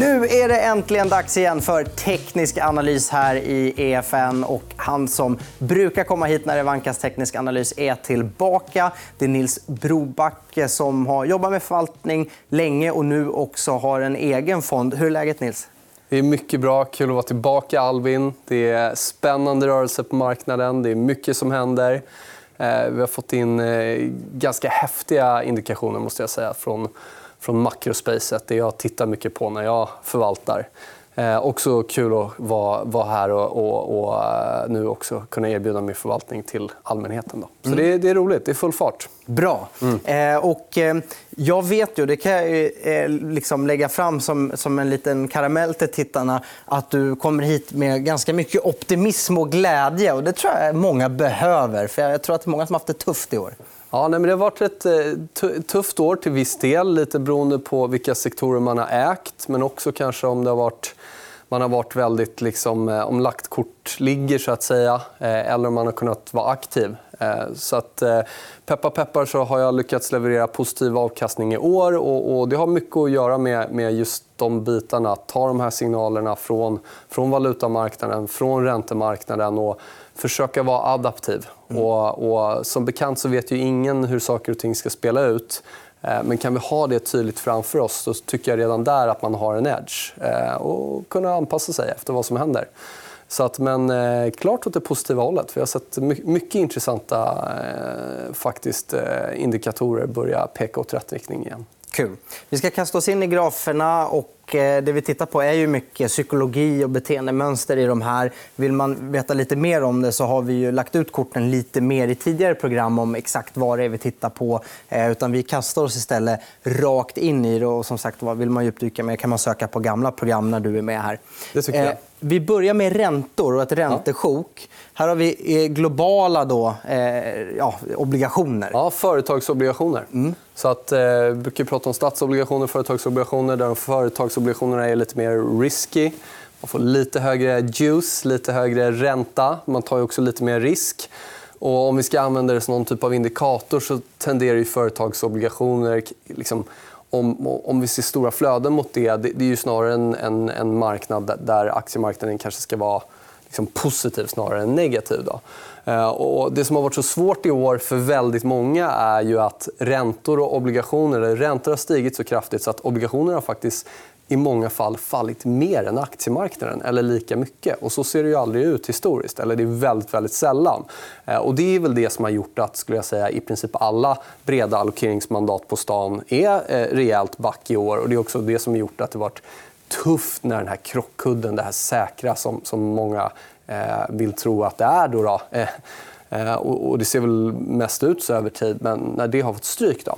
Nu är det äntligen dags igen för teknisk analys här i EFN. Och han som brukar komma hit när det vankas teknisk analys är tillbaka. Det är Nils Brobacke som har jobbat med förvaltning länge och nu också har en egen fond. Hur är läget, Nils? Det är mycket bra. Kul att vara tillbaka, Alvin. Det är spännande rörelse på marknaden. Det är mycket som händer. Eh, vi har fått in eh, ganska häftiga indikationer måste jag säga, från från makrospacet, det jag tittar mycket på när jag förvaltar. Eh, också kul att vara, vara här och, och, och, eh, nu också kunna erbjuda min förvaltning till allmänheten. Då. Så mm. det, det, är roligt. Det är full fart. Bra. Mm. Eh, och, eh, jag vet ju, det kan jag eh, liksom lägga fram som, som en liten karamell till tittarna att du kommer hit med ganska mycket optimism och glädje. Och det tror jag många behöver. För Jag tror att det är många som har haft det tufft i år. Ja, nej, men det har varit ett eh, tufft år till viss del. Lite beroende på vilka sektorer man har ägt, men också kanske om det har varit man har varit väldigt liksom, eh, om lagt kort ligger, så att säga, eh, eller om man har kunnat vara aktiv. Så att, peppar peppar så har jag lyckats leverera positiv avkastning i år. Och, och det har mycket att göra med, med just de bitarna. Att ta de här signalerna från, från valutamarknaden, från räntemarknaden och försöka vara adaptiv. Mm. Och, och, som bekant så vet ju ingen hur saker och ting ska spela ut. Eh, men kan vi ha det tydligt framför oss så tycker jag redan där att man har en edge. Eh, och kunna anpassa sig efter vad som händer. Så att, men eh, klart åt det positiva hållet. Vi har sett mycket intressanta eh, faktiskt, eh, indikatorer börja peka åt rätt riktning igen. Kul. Vi ska kasta oss in i graferna. och eh, Det vi tittar på är ju mycket psykologi och beteendemönster i de här. Vill man veta lite mer om det så har vi lagt ut korten lite mer i tidigare program om exakt vad det är vi tittar på. Eh, utan vi kastar oss istället rakt in i det. Och som sagt, vill man djupdyka mer kan man söka på gamla program när du är med här. Det tycker jag. Eh, vi börjar med räntor och ett räntesjok. Här har vi globala då, eh, ja, obligationer. Ja, företagsobligationer. Mm. Så att, eh, vi brukar prata om statsobligationer och företagsobligationer där Statsobligationerna är lite mer risky. Man får lite högre juice, lite högre ränta. Man tar också lite mer risk. Och om vi ska använda det som någon typ av indikator så tenderar ju företagsobligationer... Liksom, om, om vi ser stora flöden mot det, det, det är ju snarare en, en, en marknad där aktiemarknaden kanske ska vara liksom positiv snarare än negativ. Då. Eh, och det som har varit så svårt i år för väldigt många är ju att räntor och obligationer... Räntor har stigit så kraftigt så att obligationer har faktiskt i många fall fallit mer än aktiemarknaden, eller lika mycket. Och Så ser det ju aldrig ut historiskt. eller Det är väldigt, väldigt sällan. Eh, och det är väl det som har gjort att skulle jag säga, i princip alla breda allokeringsmandat på stan är eh, rejält back i år. Och det är också det som har gjort att det varit tufft när den här krockkudden, det här säkra som, som många eh, vill tro att det är. Då, då. Eh, eh och, det ser väl mest ut så över tid, men när det har fått stryk. Då.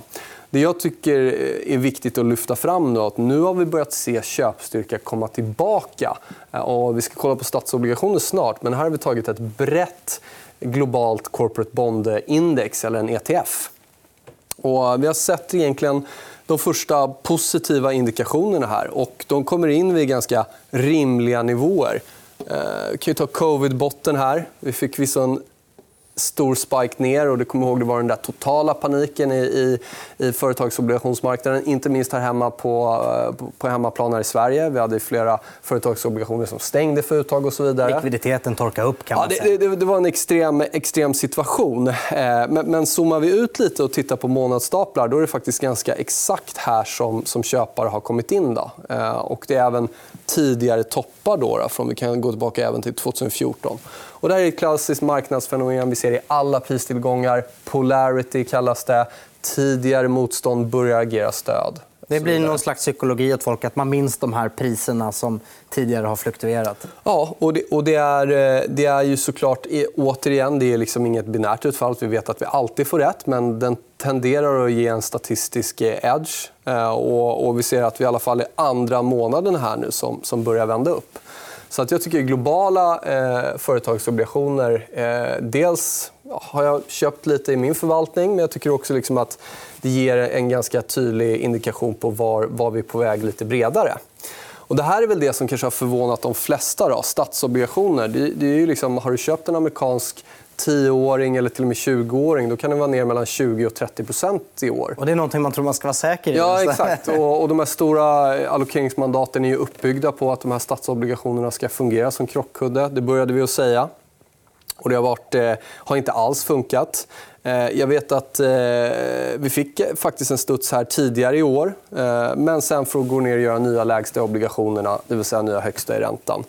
Det jag tycker är viktigt att lyfta fram är att nu har vi börjat se köpstyrka komma tillbaka. Och vi ska kolla på statsobligationer snart, men här har vi tagit ett brett globalt corporate bond-index, eller en ETF. Och vi har sett egentligen de första positiva indikationerna här. Och de kommer in vid ganska rimliga nivåer. Vi kan ta covid-botten här. Vi fick vissa stor spike ner. och du kommer ihåg det var den där totala paniken i, i, i företagsobligationsmarknaden. Inte minst här hemma på, eh, på hemmaplan här i Sverige. Vi hade flera företagsobligationer som stängde för uttag och så vidare. Likviditeten torkade upp kan man ja, det, det, det, var en extrem, extrem situation. Eh, men, men zoomar vi ut lite och tittar på månadsstaplar då är det faktiskt ganska exakt här som, som köpare har kommit in. Då. Eh, och det är även tidigare toppar. Då, då, från, vi kan gå tillbaka även till 2014. Och det här är ett klassiskt marknadsfenomen vi ser i alla pristillgångar. Polarity kallas det. Tidigare motstånd börjar agera stöd. Det blir någon slags psykologi åt folk att man minns de här priserna som tidigare har fluktuerat. Ja, och det, och det är, eh, det är ju såklart... Återigen, det är liksom inget binärt utfall. Vi vet att vi alltid får rätt, men den tenderar att ge en statistisk edge. Eh, och, och vi ser att vi i alla fall är andra månaden här nu som, som börjar vända upp. Så att jag tycker globala eh, företagsobligationer... Eh, dels har jag köpt lite i min förvaltning, men jag tycker också liksom att det ger en ganska tydlig indikation på var, var vi är på väg lite bredare. Och det här är väl det som kanske har förvånat de flesta. Då. Statsobligationer. Det, det är ju liksom, har du köpt en amerikansk 10-åring eller till och med 20-åring då kan den vara ner mellan 20 och 30% i år. Och det är någonting man tror man ska vara säker i. Ja, exakt. Och, och de här stora allokeringsmandaten är uppbyggda på att de här statsobligationerna ska fungera som krockkudde. Det började vi att säga. Och det har, varit, eh, har inte alls funkat. Eh, jag vet att eh, vi fick faktiskt en studs här tidigare i år. Men sen får gå ner och göra nya lägsta obligationerna, det vill säga nya högsta i räntan.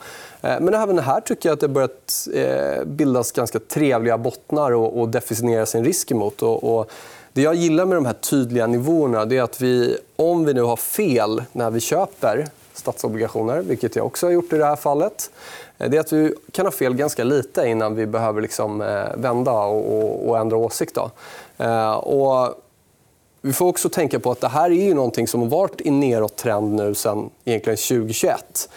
Eh, men även här tycker jag att det börjat eh, bildas ganska trevliga bottnar att definiera sin risk emot. Och det jag gillar med de här tydliga nivåerna är att vi, om vi nu har fel när vi köper statsobligationer, vilket jag också har gjort i det här fallet, eh, det är att vi kan ha fel ganska lite innan vi behöver liksom vända och, ändra åsikt. Då. Och vi får också tänka på att det här är ju någonting som har varit i nedåttrend nu sen egentligen 2021.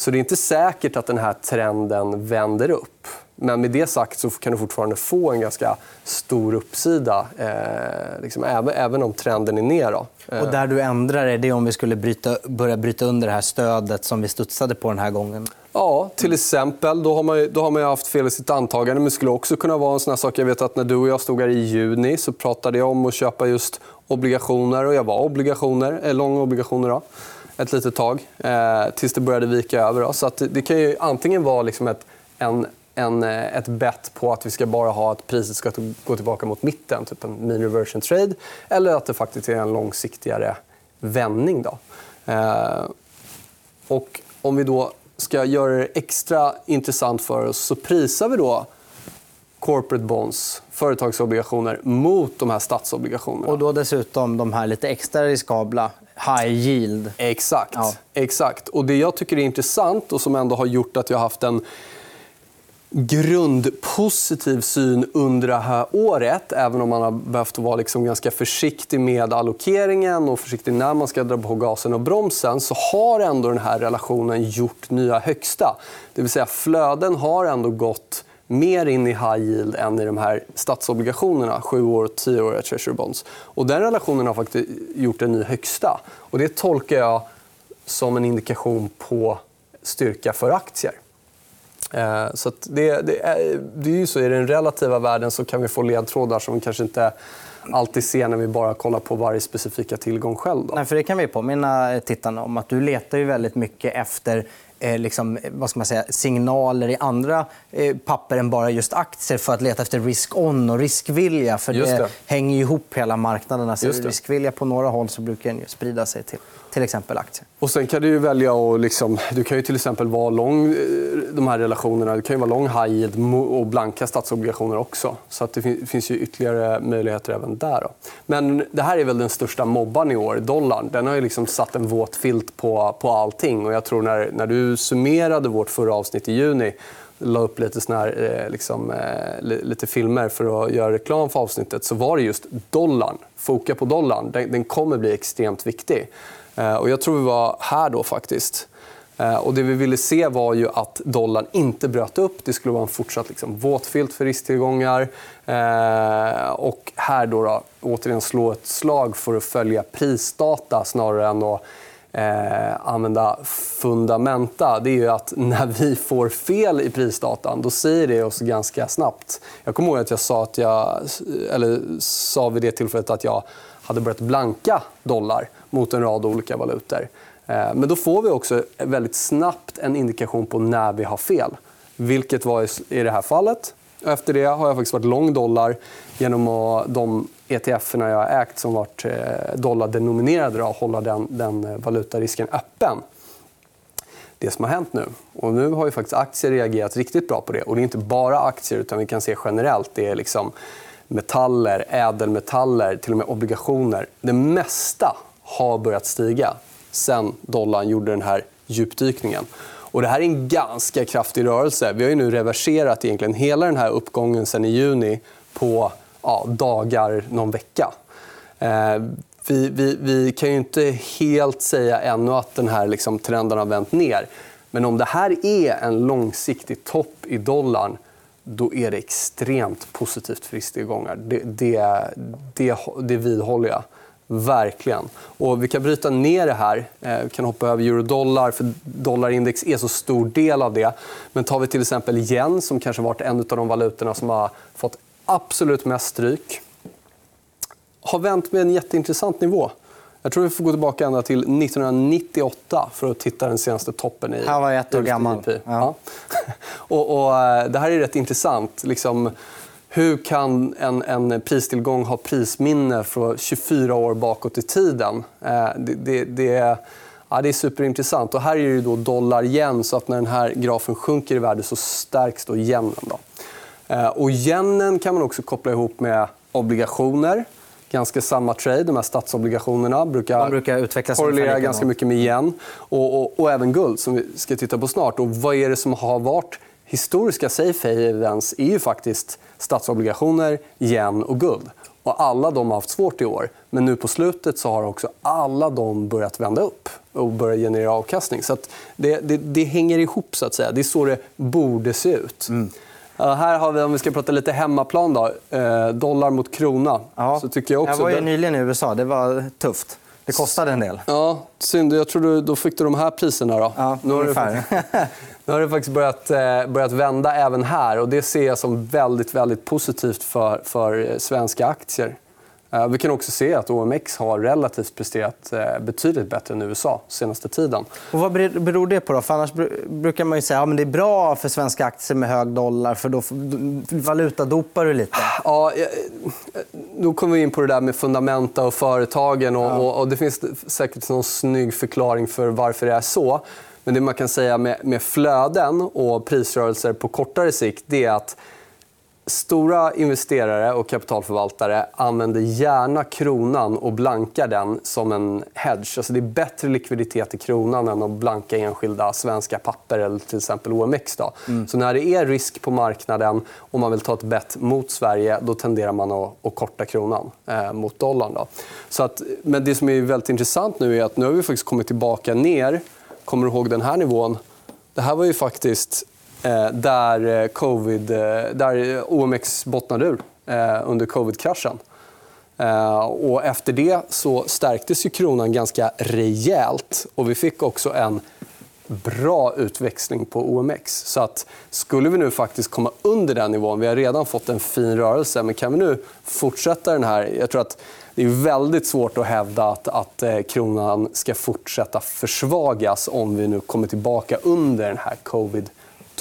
Så det är inte säkert att den här trenden vänder upp. Men med det sagt så kan du fortfarande få en ganska stor uppsida eh, liksom, även, även om trenden är ner. Då. Och där du ändrar det, det är om vi skulle bryta, börja bryta under det här stödet som vi studsade på den här gången? Ja, till exempel. Då har man, då har man haft fel i sitt antagande. Men det skulle också kunna vara en sån sak. Jag vet att när du och jag stod här i juni så pratade jag om att köpa just obligationer. Och jag var obligationer, eh, lång obligationer då, ett litet tag. Eh, tills det började vika över. Då. Så att det kan ju antingen vara liksom ett, en, en, eh, ett bett på att vi ska bara ha att priset ska gå tillbaka mot mitten, typ en mean reversion trade. Eller att det faktiskt är en långsiktigare vändning. Då. Eh, och om vi då ska göra det extra intressant för oss så prisar vi då corporate bonds, företagsobligationer, mot de här statsobligationerna. Och då dessutom de här lite extra riskabla, high yield. Exakt. Ja. Exakt. Och det jag tycker är intressant och som ändå har gjort att jag har haft en grundpositiv syn under det här året även om man har behövt vara liksom ganska försiktig med allokeringen och försiktig när man ska dra på gasen och bromsen så har ändå den här relationen gjort nya högsta. Det vill säga flöden har ändå gått mer in i high yield än i de här statsobligationerna, 7 år och 10 åriga treasury bonds. Och den relationen har faktiskt gjort en ny högsta. Och det tolkar jag som en indikation på styrka för aktier. Eh, så det, det, är, det är ju så, I den relativa världen så kan vi få ledtrådar som vi kanske inte alltid ser när vi bara kollar på varje specifika tillgång själv. Då. Nej, för det kan vi påminna tittarna om. att Du letar ju väldigt mycket efter eh, liksom, vad ska man säga, signaler i andra eh, papper än bara just aktier för att leta efter risk-on och riskvilja. För det, det, hänger ihop hela marknaden. Alltså, riskvilja på några håll så brukar den sprida sig till till exempel aktier. Och sen kan du välja att... Liksom, du kan ju till exempel vara lång eh, de här relationerna. Du kan ju vara lång high yield och blanka statsobligationer också. Så att det finns ju ytterligare möjligheter även där. Då. Men det här är väl den största mobban i år, dollarn. Den har ju liksom satt en våt filt på, på allting. Och jag tror när, när du summerade vårt förra avsnitt i juni la upp lite, såna här, eh, liksom, eh, lite filmer för att göra reklam för avsnittet så var det just dollarn. Foka på dollarn. Den, den kommer bli extremt viktig. Eh, och jag tror vi var här då faktiskt. Och det vi ville se var ju att dollarn inte bröt upp. Det skulle vara en fortsatt liksom, våtfilt för risktillgångar. Eh, och här då, då återigen slå ett slag för att följa prisdata snarare än att eh, använda fundamenta. Det är ju att när vi får fel i prisdatan då säger det oss ganska snabbt. Jag kommer ihåg att jag sa, att jag, eller sa vid det tillfället att jag hade börjat blanka dollar mot en rad olika valutor. Eh, men då får vi också väldigt snabbt en indikation på när vi har fel. Vilket var i det här fallet. Efter det har jag faktiskt varit lång dollar genom att de etf jag har ägt som varit eh, dollardenominerade och hålla den, den eh, valutarisken öppen. Det som har hänt nu. Och nu har ju faktiskt aktier reagerat riktigt bra på det. Och det är inte bara aktier, utan vi kan se generellt. Det är liksom metaller, ädelmetaller, till och med obligationer. Det mesta har börjat stiga sen dollarn gjorde den här djupdykningen. Och det här är en ganska kraftig rörelse. Vi har ju nu reverserat egentligen hela den här uppgången sen i juni på ja, dagar, någon vecka. Eh, vi, vi, vi, kan ju inte helt säga ännu att den här liksom, trenden har vänt ner. Men om det här är en långsiktig topp i dollarn då är det extremt positivt för risktillgångar. Det, det, det, det vidhåller jag. Verkligen. Och vi kan bryta ner det här. Eh, vi kan hoppa över euro-dollar, för dollarindex är så stor del av det. Men tar vi till exempel yen, som kanske varit en av de valutorna som har fått absolut mest stryk har vänt med en jätteintressant nivå. Jag tror vi får gå tillbaka ända till 1998 för att titta den senaste toppen i Han var ett år gammal. Ja. Ja. och, och, eh, det här är rätt intressant. Liksom, hur kan en, en pristillgång ha prisminne för 24 år bakåt i tiden? Eh, det, det, det, ja, det är superintressant. Och här är det då dollar yen så att när den här grafen sjunker i värde så stärks då yenen. Då. Eh, och yenen kan man också koppla ihop med obligationer ganska samma trade. De här statsobligationerna brukar, De brukar utvecklas korrelera ganska mycket med yen. Och, och, och, även guld, som vi ska titta på snart. Och vad är det som har varit historiska safe havens? är ju faktiskt statsobligationer, yen och guld. Och alla de har haft svårt i år. Men nu på slutet så har också alla de börjat vända upp och börja generera avkastning. Så det, det, det, hänger ihop. så att säga. Det är så det borde se ut. Mm. Här har vi, om vi ska prata lite hemmaplan, då, eh, dollar mot krona. Ja. Så tycker jag, också... jag var ju nyligen i USA. Det var tufft. Det kostade en del. Ja, synd. Jag tror du, då fick du de här priserna. Då. Ja, nu, har det, nu har det faktiskt börjat, eh, börjat vända även här. och Det ser jag som väldigt, väldigt positivt för, för svenska aktier. Eh, vi kan också se att OMX har relativt presterat eh, betydligt bättre än USA senaste tiden. Och vad beror det på? Då? För annars brukar man ju säga att ja, det är bra för svenska aktier med hög dollar för då valutadopar du lite. Ja, då kommer vi in på det där med fundamenta och företagen. Och, ja. och, det finns säkert någon snygg förklaring för varför det är så. Men det man kan säga med, med flöden och prisrörelser på kortare sikt är att Stora investerare och kapitalförvaltare använder gärna kronan och blankar den som en hedge. Alltså det är bättre likviditet i kronan än att blanka enskilda svenska papper eller till exempel OMX. Då. Mm. Så när det är risk på marknaden och man vill ta ett bett mot Sverige då tenderar man att, korta kronan eh, mot dollarn. Då. Så att, men det som är väldigt intressant nu är att nu har vi faktiskt kommit tillbaka ner. Kommer du ihåg den här nivån? Det här var ju faktiskt Eh, där, eh, COVID, eh, där OMX bottnade ur under covid-kraschen. Och efter det så stärktes ju kronan ganska rejält. Och vi fick också en bra utväxling på OMX. Så att skulle vi nu faktiskt komma under den nivån... Vi har redan fått en fin rörelse, men kan vi nu fortsätta den här... Jag tror att det är väldigt svårt att hävda att, att kronan ska fortsätta försvagas om vi nu kommer tillbaka under den här covid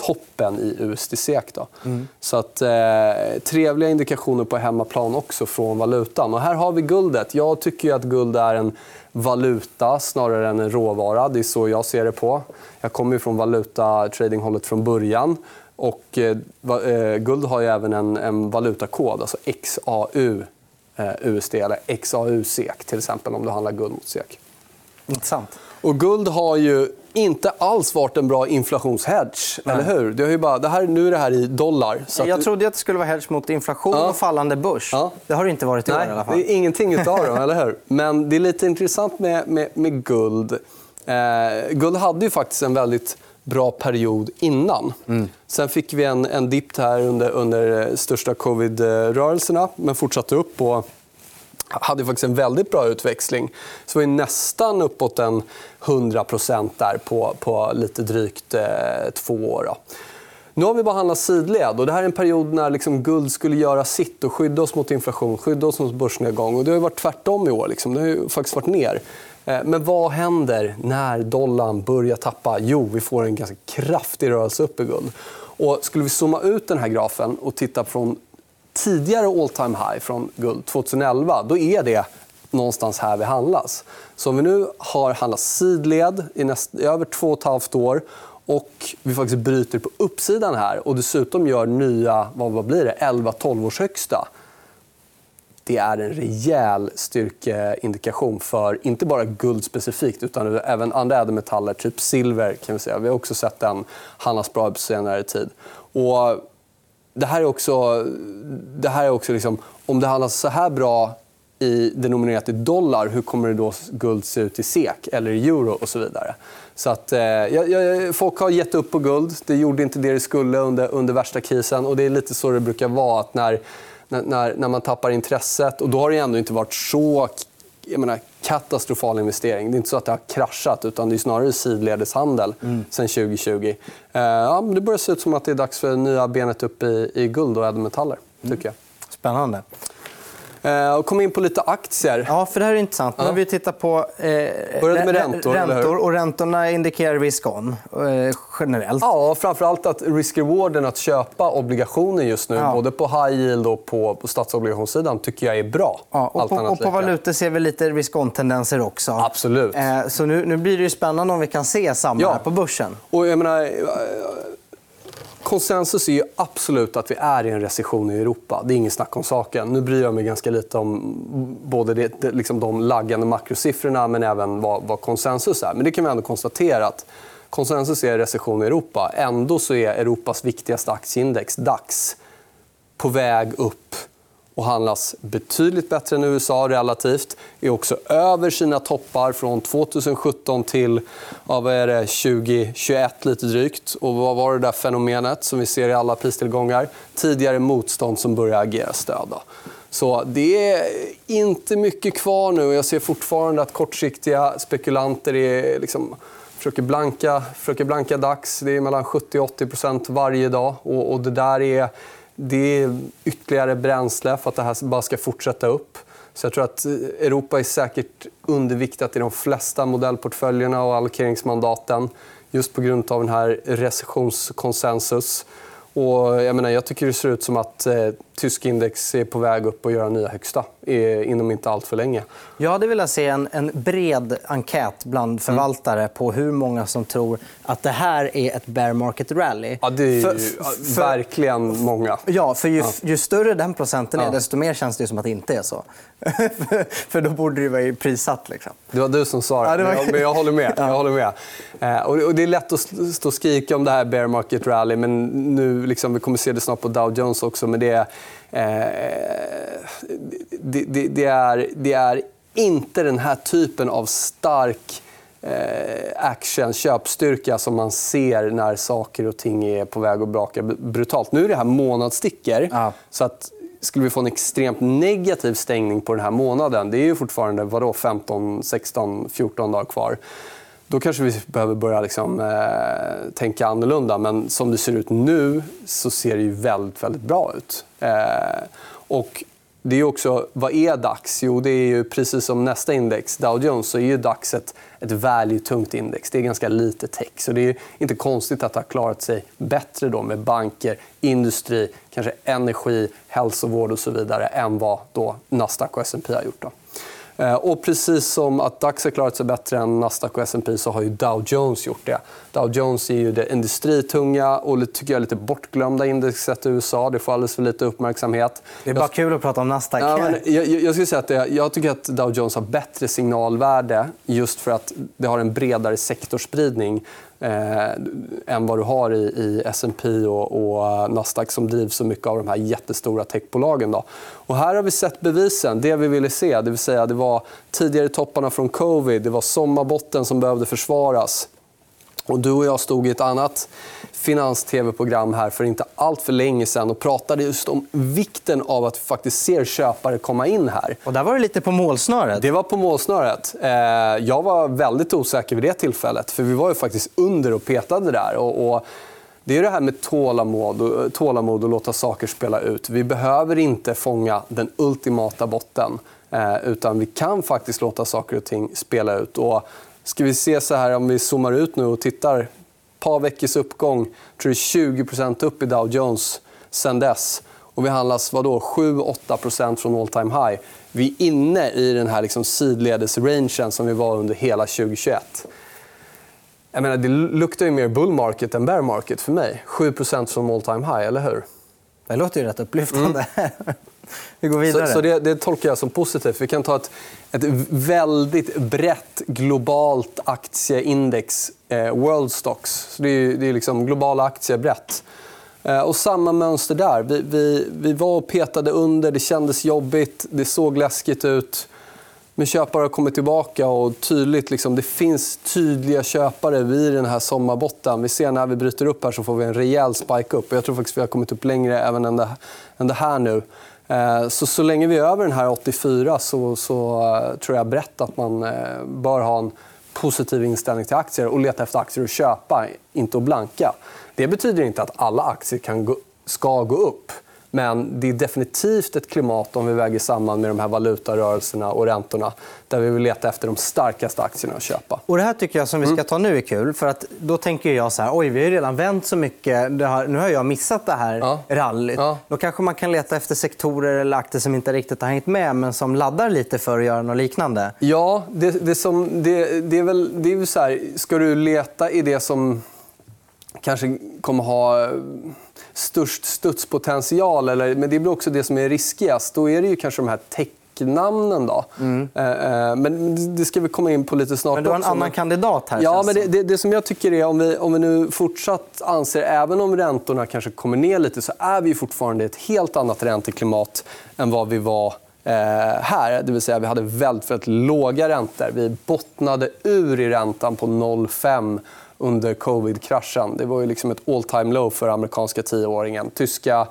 toppen i USD-SEK. Mm. Så att, eh, trevliga indikationer på hemmaplan också från valutan. Och här har vi guldet. Jag tycker att guld är en valuta snarare än en råvara. Det är så jag ser det på. Jag kommer från valutatradinghållet från början. Och, eh, eh, guld har ju även en, en valutakod, alltså XAU eh, USD eller XAU SEK till exempel om du handlar guld mot SEK. Intressant. Och guld har ju inte alls varit en bra inflationshedge. Eller hur? Det, har ju bara, det här, nu är det här i dollar. Så jag trodde att det skulle vara hedge mot inflation ja. och fallande börs. Ja. Det har det inte varit i år i alla fall. Det är ingenting av dem. eller hur? Men det är lite intressant med, med, med guld. Eh, guld hade ju faktiskt en väldigt bra period innan. Mm. Sen fick vi en, en dipp här under, under största covid-rörelserna men fortsatte upp. Och hade faktiskt en väldigt bra utväxling. Så var nästan uppåt en 100 där på, på lite drygt eh, två år. Då. Nu har vi behandlat sidled. Och det här är en period när liksom guld skulle göra sitt och skydda oss mot inflation, skydda oss mot börsnedgång. Och det har varit tvärtom i år. Liksom. Det har faktiskt varit ner. Eh, men vad händer när dollarn börjar tappa? Jo, vi får en ganska kraftig rörelse upp i guld. Och skulle vi zooma ut den här grafen och titta från tidigare all time high från guld 2011, då är det någonstans här vi handlas. Så om vi nu har handlat sidled i, näst, i över två och ett halvt år och vi faktiskt bryter på uppsidan här och dessutom gör nya vad, vad blir det, 11-12 års högsta det är en rejäl styrkeindikation för inte bara guld specifikt utan även andra ädelmetaller, typ silver. kan Vi säga. Vi har också sett den handlas bra på senare tid. Och det här är också... Det här är också liksom, om det handlas så här bra i denominerat i dollar, hur kommer det då guld se ut i SEK eller i euro och så vidare. Så att, eh, jag, folk har gett upp på guld. Det gjorde inte det det skulle under, under värsta krisen. Och det är lite så det brukar vara. att när, när, när man tappar intresset... och Då har det ändå inte varit så jag menar, katastrofal investering. Det är inte så att det har kraschat, utan det är snarare sidledeshandel mm. sen 2020. Eh, ja, det börjar se ut som att det är dags för nya benet upp i, i guld och ädelmetaller. Tycker jag. Spännande. Eh, och kom in på lite aktier. Ja, för det här är intressant. Nu har vi tittat på eh, räntor. räntor och räntorna indikerar risk-on eh, generellt. Ja, framför allt att risk-rewarden att köpa obligationer just nu, ja. både på high yield och på, statsobligationssidan, tycker jag är bra. Ja, och, på, och på valutor ser vi lite risk-on-tendenser också. Absolut. Eh, så nu, nu blir det spännande om vi kan se samma ja. på börsen. Och jag menar, konsensus är ju absolut att vi är i en recession i Europa. Det är inget snack om saken. Nu bryr jag mig ganska lite om både det, det, liksom de laggande makrosiffrorna men även vad, vad, konsensus är. Men det kan vi ändå konstatera att konsensus är recession i Europa. Ändå så är Europas viktigaste aktieindex, DAX, på väg upp och handlas betydligt bättre än USA relativt. Är också över sina toppar från 2017 till ja, vad är det, 2021 lite drygt. Och vad var det där fenomenet som vi ser i alla pristillgångar? Tidigare motstånd som börjar agera stöd. Så det är inte mycket kvar nu. Jag ser fortfarande att kortsiktiga spekulanter är liksom försöker blanka, försöker blanka DAX. Det är mellan 70 och 80% varje dag. Och, och det där är det är ytterligare bränsle för att det här bara ska fortsätta upp. Så jag tror att eh, Europa är säkert underviktat i de flesta modellportföljerna och allokeringsmandaten just på grund av den här recessionskonsensus. Och jag, menar, jag tycker det ser ut som att eh, tysk index är på väg upp och göra nya högsta inom inte allt för länge. Jag hade velat se en, en bred enkät bland förvaltare mm. på hur många som tror att det här är ett bear market rally. Ja, det är för, för, verkligen många. Ja, för ju, ju större den procenten är, ja. desto mer känns det som att det inte är så. för då borde det vara prissatt. Liksom. Det var du som sa det, ja, det var... men, jag, håller med. Jag håller med. Eh, och det är lätt att stå och skrika om det här bear market rally men nu, liksom, vi kommer se det snart på Dow Jones också. Men det, eh, det, det, det, är, det är inte den här typen av stark eh, action, köpstyrka som man ser när saker och ting är på väg att braka brutalt. Nu är det här månadsstickor. Ja. Så att skulle vi få en extremt negativ stängning på den här månaden, det är ju fortfarande vadå, 15, 16, 14 dagar kvar. Då kanske vi behöver börja liksom, eh, tänka annorlunda. Men som det ser ut nu så ser det ju väldigt, väldigt bra ut. Eh, och det är också, vad är DAX? Jo, det är ju precis som nästa index, Dow Jones, så är ju DAX ett, ett value-tungt index. Det är ganska lite tech. Så det är inte konstigt att det har klarat sig bättre då med banker, industri, kanske energi, hälsovård och så vidare än vad då Nasdaq och S&P har gjort. Då. Eh, och precis som att DAX har klarat sig bättre än Nasdaq och S&P så har ju Dow Jones gjort det. Dow Jones är ju det industritunga och tycker jag, lite bortglömda indexet i USA. Det får alldeles för lite uppmärksamhet. Det är bara kul att prata om Nasdaq. Ja, men jag, jag, skulle säga att det, jag tycker att Dow Jones har bättre signalvärde just för att det har en bredare sektorspridning eh, än vad du har i, i S&P och, och Nasdaq som drivs så mycket av de här jättestora techbolagen. Då. Och här har vi sett bevisen. Det vi ville se. Det vill säga, det var tidigare topparna från covid. Det var sommarbotten som behövde försvaras. Och du och jag stod i ett annat finans-tv-program här för inte allt för länge sedan och pratade just om vikten av att vi faktiskt ser köpare komma in här. Och där var det lite på målsnöret. Det var på målsnöret. Eh, jag var väldigt osäker vid det tillfället. för Vi var ju faktiskt under och petade där. Och, det är det här med tålamod och, tålamod och låta saker spela ut. Vi behöver inte fånga den ultimata botten. Eh, utan vi kan faktiskt låta saker och ting spela ut. Och ska vi se så här, om vi zoomar ut nu och tittar par veckors uppgång. Tror är 20 upp i Dow Jones sen dess. Och vi handlas 7-8% från all time high. Vi är inne i den här liksom sidledesrangen som vi var under hela 2021. Jag menar, det luktar ju mer bull market än bear market för mig. 7% från all time high, eller hur? Det låter ju rätt upplyftande. Mm. Vi går vidare. Så, så det, det, tolkar jag som positivt. Vi kan ta ett, ett väldigt brett globalt aktieindex, eh, World Stocks. Så det är, det är liksom globala aktier brett. Eh, och samma mönster där. Vi, vi, vi var och petade under, det kändes jobbigt, det såg läskigt ut. Men köpare har kommit tillbaka och tydligt, liksom, det finns tydliga köpare vid den här sommarbotten. Vi ser när vi bryter upp här så får vi en rejäl spike upp. Jag tror faktiskt vi har kommit upp längre även än det, än det här nu. Eh, så, så länge vi är över den här 84 så, så eh, tror jag brett att man eh, bör ha en positiv inställning till aktier och leta efter aktier att köpa, inte att blanka. Det betyder inte att alla aktier kan gå, ska gå upp. Men det är definitivt ett klimat, om vi väger samman med de här valutarörelserna och räntorna där vi vill leta efter de starkaste aktierna att köpa. Och det här tycker jag som vi ska ta nu är kul. För att då tänker jag så här, oj, vi har redan vänt så mycket. Nu har jag missat det här ja. rallyt. Ja. Då kanske man kan leta efter sektorer eller aktier som inte riktigt har hängt med men som laddar lite för att göra något liknande. Ja, det, det, som, det, det är väl, det är så här, ska du leta i det som kanske kommer ha störst studspotential, eller, men det blir också det som är riskigast, då är det ju kanske de här technamnen. Då. Mm. Eh, eh, men det ska vi komma in på lite snart. Men du har en också. annan kandidat här. Ja, men det, det, det, som jag tycker är, om vi, om vi nu fortsatt anser, även om räntorna kanske kommer ner lite, så är vi fortfarande i ett helt annat ränteklimat än vad vi var eh, här. Det vill säga, vi hade väldigt, väldigt låga räntor. Vi bottnade ur i räntan på 0,5 under covid-kraschen. Det var ju liksom ett all time low för amerikanska tioåringen. Tyska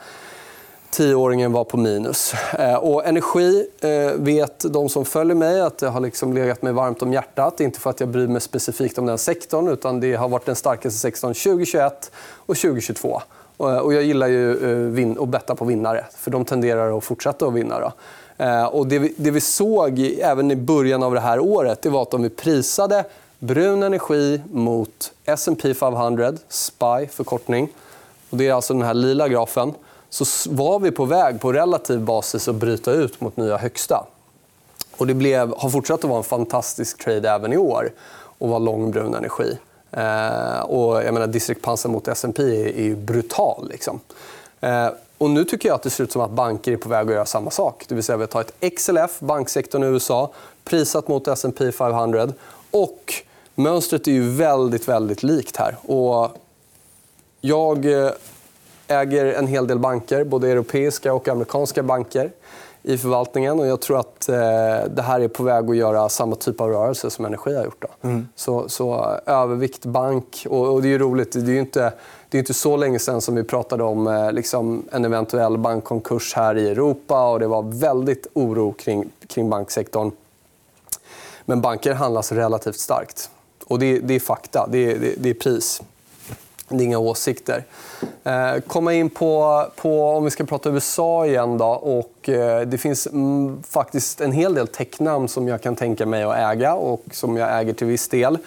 tioåringen var på minus. Eh, och energi eh, vet de som följer mig att det har liksom legat mig varmt om hjärtat. Inte för att jag bryr mig specifikt om den sektorn utan det har varit den starkaste sektorn 2021 och 2022. Eh, och jag gillar ju eh, att betta på vinnare, för de tenderar att fortsätta att vinna. Då. Och det, vi, det vi såg även i början av det här året det var att om vi prisade brun energi mot S&P 500, SPY förkortning. Och det är alltså den här lila grafen. Så var vi på väg på relativ basis att bryta ut mot nya högsta. Och det blev, har fortsatt att vara en fantastisk trade även i år och vara lång brun energi. Eh, och jag menar, distriktpansen mot S&P är, är brutal. Liksom. Eh, och nu tycker jag att det ser ut som att banker är på väg att göra samma sak. Det vill säga vi tar ett XLF, banksektorn i USA, prisat mot S&P 500 och Mönstret är ju väldigt, väldigt likt här. Och jag eh, äger en hel del banker, både europeiska och amerikanska banker i förvaltningen. Och jag tror att eh, det här är på väg att göra samma typ av rörelse som Energi har gjort. Mm. Så, så, övervikt bank. Och, och, det är roligt. Det är inte, det är inte så länge sen som vi pratade om eh, liksom, en eventuell bankkonkurs här i Europa. och Det var väldigt oro kring, kring banksektorn. Men banker handlas relativt starkt. Och det, det är fakta, det är, det, det är pris. Det är inga åsikter. Eh, komma in på, på, om vi ska prata USA igen. Då, och, eh, det finns mm, faktiskt en hel del technamn som jag kan tänka mig att äga och som jag äger till viss del.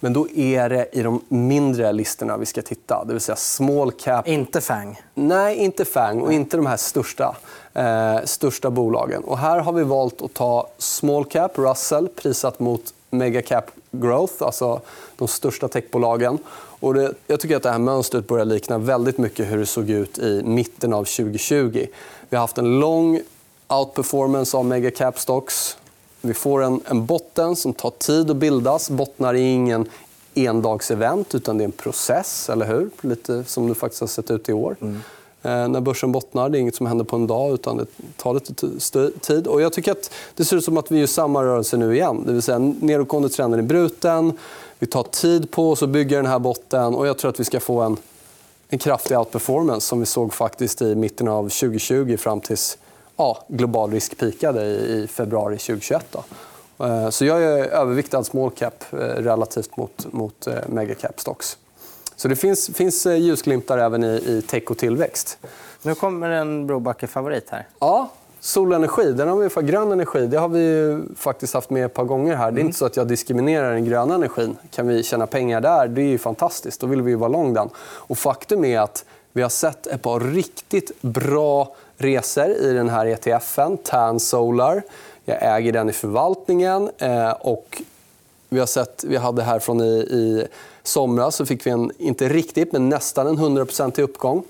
Men då är det i de mindre listorna vi ska titta. Det vill säga small cap. Inte FANG? Nej, inte FANG och inte de här största, eh, största bolagen. Och här har vi valt att ta small cap, Russell, prisat mot mega cap growth, alltså de största techbolagen. Och det, jag tycker att det här mönstret börjar likna väldigt mycket hur det såg ut i mitten av 2020. Vi har haft en lång outperformance av megacap stocks. Vi får en, en botten som tar tid att bildas. Bottnar är ingen endagsevent, utan det är en process. eller hur? Lite som det faktiskt har sett ut i år. Mm. Eh, när börsen bottnar. Det är inget som händer på en dag, utan det tar lite tid. Och jag tycker att det ser ut som att vi gör samma rörelse nu igen. Det vill säga nedåtgående trenden är bruten. Vi tar tid på oss att bygga den här botten och jag tror att vi ska få en, en kraftig outperformance som vi såg faktiskt i mitten av 2020 fram tills ja, global risk pikade i, i februari 2021. Då. Eh, så jag är överviktad small cap eh, relativt mot, mot mega cap stocks. Så det finns, finns eh, ljusglimtar även i, i tech och tillväxt. Nu kommer en Brobacke-favorit här. Ja, solenergi. Den har vi för grön energi det har vi faktiskt haft med ett par gånger. här. Det är mm. inte så att jag diskriminerar den gröna energin. Kan vi tjäna pengar där, det är ju fantastiskt. Då vill vi vara lång den. Och faktum är att vi har sett ett par riktigt bra resor i den här ETFen, Tan Solar. Jag äger den i förvaltningen. Eh, och vi, har sett, vi hade härifrån i, i somras så fick vi en, inte riktigt, men nästan en 100% uppgång.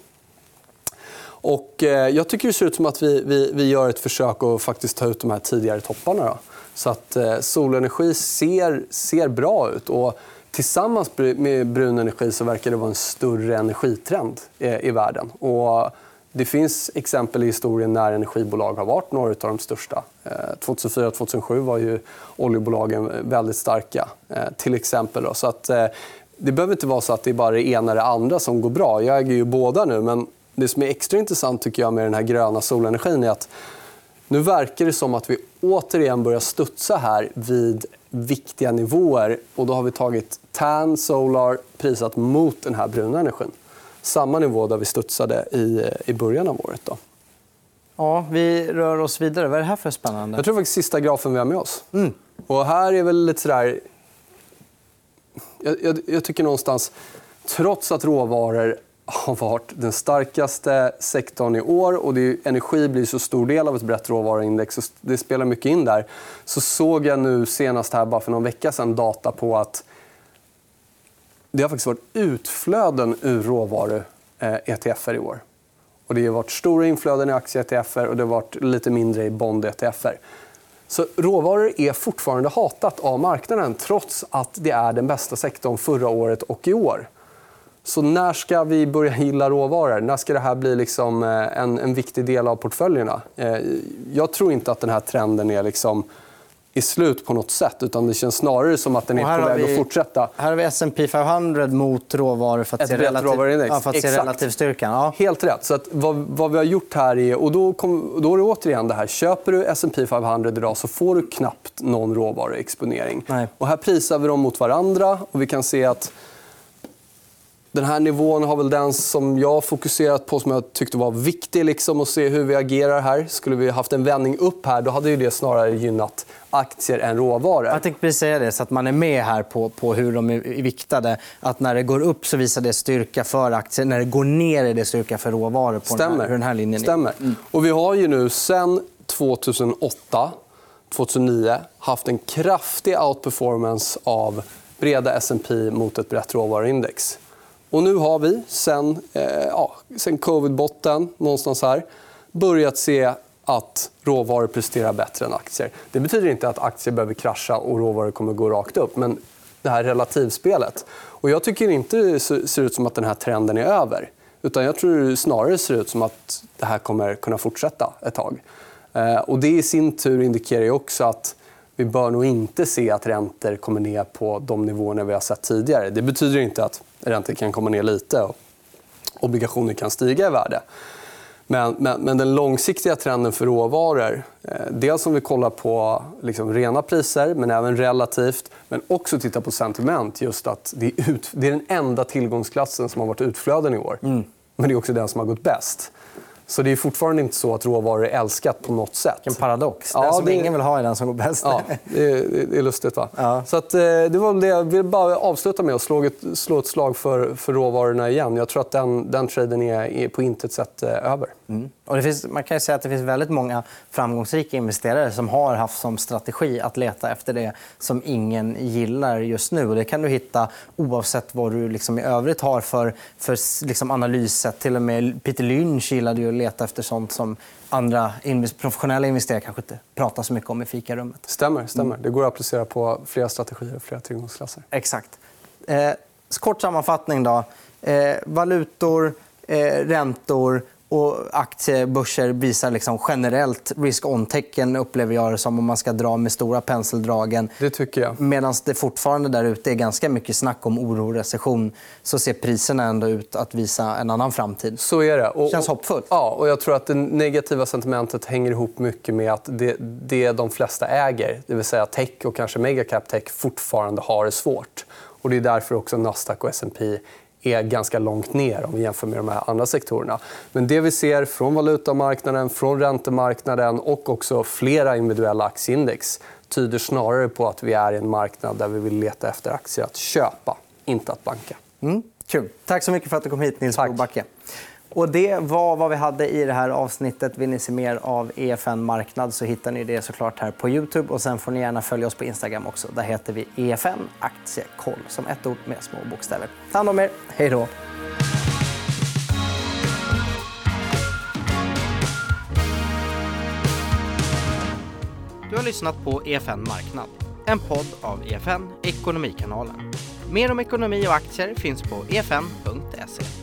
Och, eh, jag tycker det ser ut som att vi, vi, vi gör ett försök att faktiskt ta ut de här tidigare topparna. Då. Så att eh, solenergi ser, ser bra ut. Och tillsammans med brun energi så verkar det vara en större energitrend i, i världen. Och det finns exempel i historien när energibolag har varit några av de största. Eh, 2004-2007 var ju oljebolagen väldigt starka, eh, till exempel. Så att, eh, det behöver inte vara så att det är bara det ena eller det andra som går bra. Jag äger ju båda nu, men det som är extra intressant tycker jag med den här gröna solenergin är att nu verkar det som att vi återigen börjar studsa här vid viktiga nivåer. Och då har vi tagit TAN Solar prisat mot den här bruna energin. Samma nivå där vi studsade i, i början av året. Då. Ja, vi rör oss vidare. Vad är det här för spännande? Jag tror faktiskt sista grafen vi har med oss. Mm. Och här är väl lite sådär... Jag, jag, jag tycker någonstans, trots att råvaror har varit den starkaste sektorn i år och det energi blir så stor del av ett brett råvaruindex Så det spelar mycket in där. Så såg jag nu senast här bara för någon vecka sedan data på att det har faktiskt varit utflöden ur råvaru-ETFer eh, i år. Och det har varit stora inflöden i aktie-ETFer och det har varit lite mindre i bond-ETFer. Så råvaror är fortfarande hatat av marknaden trots att det är den bästa sektorn förra året och i år. Så när ska vi börja gilla råvaror? När ska det här bli liksom eh, en, en viktig del av portföljerna? Eh, jag tror inte att den här trenden är liksom i slut på något sätt. Utan det känns snarare som att den är på väg vi, att fortsätta. Här har vi S&P 500 mot råvaror för att, se, relativ, ja, för att se relativ styrka. Ja. Helt rätt. Så att vad, vad, vi har gjort här är... Och då, kom, då är det återigen det här. Köper du S&P 500 idag så får du knappt någon råvaruexponering. Nej. Och här prisar vi dem mot varandra. och Vi kan se att den här nivån har väl den som jag fokuserat på som jag tyckte var viktig liksom, att se hur vi agerar här. Skulle vi haft en vändning upp här då hade ju det snarare gynnat aktier än råvaror. Jag tänkte precis säga det, så att man är med här på, på hur de är viktade. Att när det går upp så visar det styrka för aktier. När det går ner är det styrka för råvaror. På Stämmer. Den, här, den här linjen Stämmer. Mm. Och vi har ju nu sen 2008, 2009 haft en kraftig outperformance av breda S&P mot ett brett råvaruindex. Och nu har vi, sen, eh, ja, sen covid-botten, någonstans här börjat se att råvaror presterar bättre än aktier. Det betyder inte att aktier behöver krascha och råvaror kommer gå rakt upp. Men det här relativspelet. Och jag tycker inte det ser ut som att den här trenden är över. Utan jag tror det snarare ser ut som att det här kommer kunna fortsätta ett tag. Eh, och det i sin tur indikerar också att vi bör nog inte se att räntor kommer ner på de nivåerna vi har sett tidigare. Det betyder inte att räntor kan komma ner lite och obligationer kan stiga i värde. Men, men, men den långsiktiga trenden för råvaror... Eh, dels om vi kollar på liksom rena priser, men även relativt. Men också titta på sentiment. Just att det är, ut, det är den enda tillgångsklassen som har varit utflöden i år. Mm. Men det är också den som har gått bäst. Så det är fortfarande inte så att råvaror är älskat på något sätt. En paradox. Den ja, som det... ingen vill ha är den som går bäst. Ja, det, är, det är lustigt. Va? Ja. Så att, eh, det var det. Jag vill bara avsluta med att slå ett, slå ett slag för, för råvarorna igen. Jag tror att den, den traden är, är på intet sätt eh, över. Mm. Och det finns, man kan säga att det finns väldigt många framgångsrika investerare som har haft som strategi att leta efter det som ingen gillar just nu. Och det kan du hitta oavsett vad du liksom i övrigt har för, för liksom analyssätt. Till och med Peter Lynch gillade ju leta efter sånt som andra professionella investerare kanske inte pratar så mycket om i fikarummet. Stämmer. stämmer. Det går att applicera på flera strategier och flera tillgångsklasser. Exakt. Eh, kort sammanfattning. Då. Eh, valutor, eh, räntor och aktiebörser visar liksom generellt risk-on-tecken upplever jag det som om man ska dra med stora penseldragen. Det tycker jag. Medan det fortfarande där ute är ganska mycket snack om oro och recession så ser priserna ändå ut att visa en annan framtid. Så är det. Och, känns hoppfullt. Ja, och jag tror att det negativa sentimentet hänger ihop mycket med att det, det de flesta äger, det vill säga tech och kanske megacap tech, fortfarande har det svårt. Och det är därför också Nasdaq och S&P är ganska långt ner om vi jämför med de här andra sektorerna. Men det vi ser från valutamarknaden, från räntemarknaden och också flera individuella aktieindex tyder snarare på att vi är i en marknad där vi vill leta efter aktier att köpa, inte att banka. Mm, kul. Tack så mycket för att du kom hit, Nils Bobacke. Och det var vad vi hade i det här avsnittet. Vill ni se mer av EFN Marknad så hittar ni det såklart här på Youtube. Och sen får ni gärna följa oss på Instagram också. Där heter vi EFN Aktiekoll som ett ord med små bokstäver. Ta hand om er. Hej då. Du har lyssnat på EFN Marknad, en podd av EFN Ekonomikanalen. Mer om ekonomi och aktier finns på efn.se.